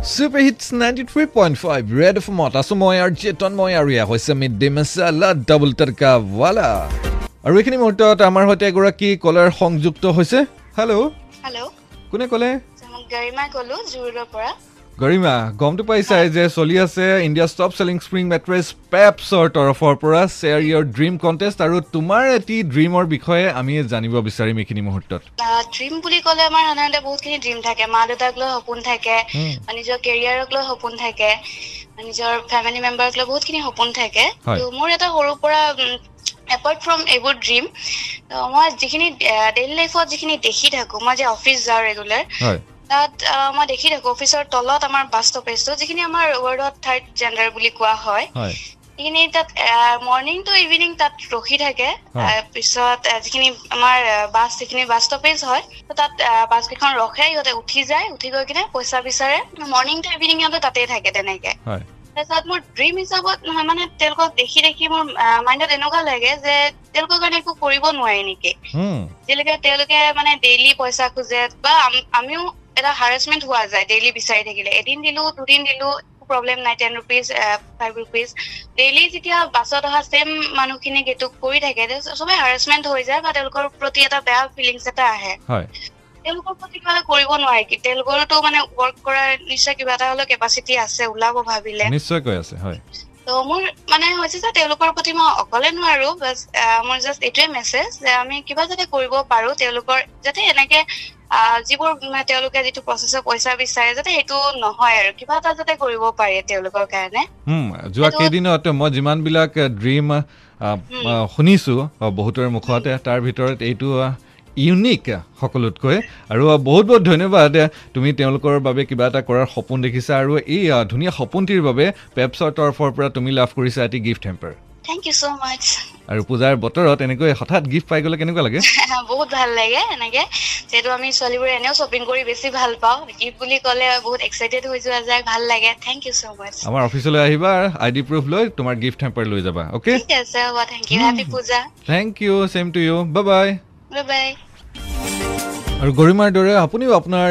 Super hits ninety three point five red অসমত আছোঁ মই আৰু চেতন মই আৰু এয়া হৈছে mid day masala double tadka wala আৰু এইখিনি মুহূৰ্তত আমাৰ সৈতে এগৰাকী কলাৰ সংযুক্ত হৈছে হেল্ল' হেল্ল' কোনে ক'লে মই গৰিমাই ক'লো জুৰুডৰ পৰা গৰিমা গমটো পাইছাই যে চলি আছে India top selling spring mattress পেপছৰ তৰফৰ পৰা শ্বেয়াৰ ইয়ৰ ড্ৰিম কণ্টেষ্ট আৰু তোমাৰ এটি ড্ৰিমৰ বিষয়ে আমি জানিব বিচাৰিম এইখিনি মুহূৰ্তত। ড্ৰিম বুলি ক'লে আমাৰ সাধাৰণতে বহুতখিনি ড্ৰিম থাকে। মা দেউতাক লৈ সপোন থাকে নিজৰ কেৰিয়াৰক লৈ সপোন থাকে নিজৰ ফেমিলি মেম্বাৰক লৈ বহুতখিনি সপোন থাকে। মোৰ এটা সৰুৰ পৰা এপাৰ্ট ফ্ৰম এইবোৰ ড্ৰিম মই যিখিনি ডেইলি লাইফত যিখিনি দেখি থাকোঁ মই যে অফিচ যাওঁ ৰেগুলাৰ তাত মই দেখি থাকোঁ অফিচৰ তলত আমাৰ বাছ ষ্টপেজটো যিখিনি আমাৰ ৱৰ্ডত থাৰ্ড জেণ্ডাৰ বুলি কোৱা হয় সেইখিনি তাত মৰ্ণিং টু ইভিনিং তাত ৰখি থাকে পিছত যিখিনি আমাৰ বাছ যিখিনি বাছ ষ্টপেজ হয় তাত আহ, বাছকেইখন ৰখে সিহঁতে উঠি যায় উঠি গৈ কিনে পইচা বিচাৰে মৰ্ণিং টু ইভিনিং সিহঁতে তাতেই থাকে তেনেকে। তাৰপিছত মোৰ ড্ৰিম হিচাপত নহয়, মানে তেওঁলোকক দেখি দেখি মোৰ মাইণ্ডত এনেকুৱা লাগে যে তেওঁলোকৰ কাৰণে একো কৰিব নোৱাৰি নেকি। যেনেকে তেওঁলোকে মানে ডেইলি পইচা খোজে বা আম- আমিও এটা হাৰেচমেণ্ট হোৱা যায় ডেইলি বিচাৰি থাকিলে। এদিন দিলো দুদিন দিলো প্ৰব্লেম নাই ten rupees five rupees daily যেতিয়া বাছত অহা ছেম মানুহখিনিক এইটো কৰি থাকে তে চবে হাৰেচমেণ্ট হৈ যায় বা তেওঁলোকৰ প্ৰতি এটা বেয়া ফিলিংছ এটা আহে। তেওঁলোকৰ প্ৰতি কিবা এটা কৰিব নোৱাৰে কি? তেওঁলোকৰতো মানে ৱৰ্ক কৰাৰ নিশ্চয় কিবা এটা হলেও কেপাচিটি আছে ওলাব ভাবিলে। নিশ্চয়কৈ আছে হয়। ত' মোৰ মানে হৈছে যে তেওঁলোকৰ প্ৰতি মই অকলে নোৱাৰো বাছ মোৰ জাষ্ট এইটোৱে মেছেজ যে আমি কিবা যাতে কৰিব পাৰো তেওঁলোকৰ যাতে এনেকে যিবোৰ তেওঁলোকে যিটো প্ৰচেছত পইচা বিচাৰে যাতে সেইটো নহয় আৰু। কিবা এটা যাতে কৰিব পাৰে তেওঁলোকৰ কাৰণে। যোৱা কেইদিনত মই যিমানবিলাক ড্ৰিম শুনিছোঁ বহুতৰে মুখতে তাৰ ভিতৰত এইটো ইউনিক সকলোতকৈ। আৰু বহুত বহুত ধন্যবাদ তুমি তেওঁলোকৰ বাবে কিবা এটা কৰাৰ সপোন দেখিছা আৰু এই ধুনীয়া সপোনটিৰ বাবে পেপছৰ তৰফৰ পৰা তুমি লাভ কৰিছা এটি gift hamper thank you so' much আৰু পূজাৰ বতৰত এনেকৈ হঠাৎ গিফ্ট পাই গ'লে কেনেকুৱা লাগে? বহুত ভাল লাগে এনেকে। যিহেতু আমি ছোৱালীবোৰে এনেও শ্বপিং কৰি বেছি ভাল পাওঁ। গিফ্ট বুলি ক'লে বহুত এক্সাইটেড হৈ যোৱা যায় ভাল লাগে। থেংক ইউ ছ' মাছ আমাৰ অফিচলৈ আহিবা আই ডি প্ৰুফ লৈ তোমাৰ গিফ্ট হেম্পাৰ লৈ যাবা অ'কে ঠিক আছে হ'ব thank you happy Puja. Thank you same to you bye bye bye bye আৰু গৰিমাৰ দৰে আপুনিও আপোনাৰ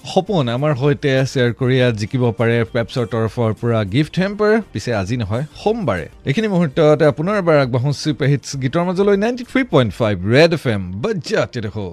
সপোন আমাৰ সৈতে শ্বেয়াৰ কৰি জিকিব পাৰে পেপছৰ তৰফৰ পৰা গিফ্ট হেম্পাৰ পিছে আজি নহয় সোমবাৰে। এইখিনি মুহূৰ্তত আপোনাৰ এবাৰ আগবাঢ়ো চুপাৰ হিটছ গীতৰ মাজলৈ ninety three point five red F M বাজ্যাত দেখো।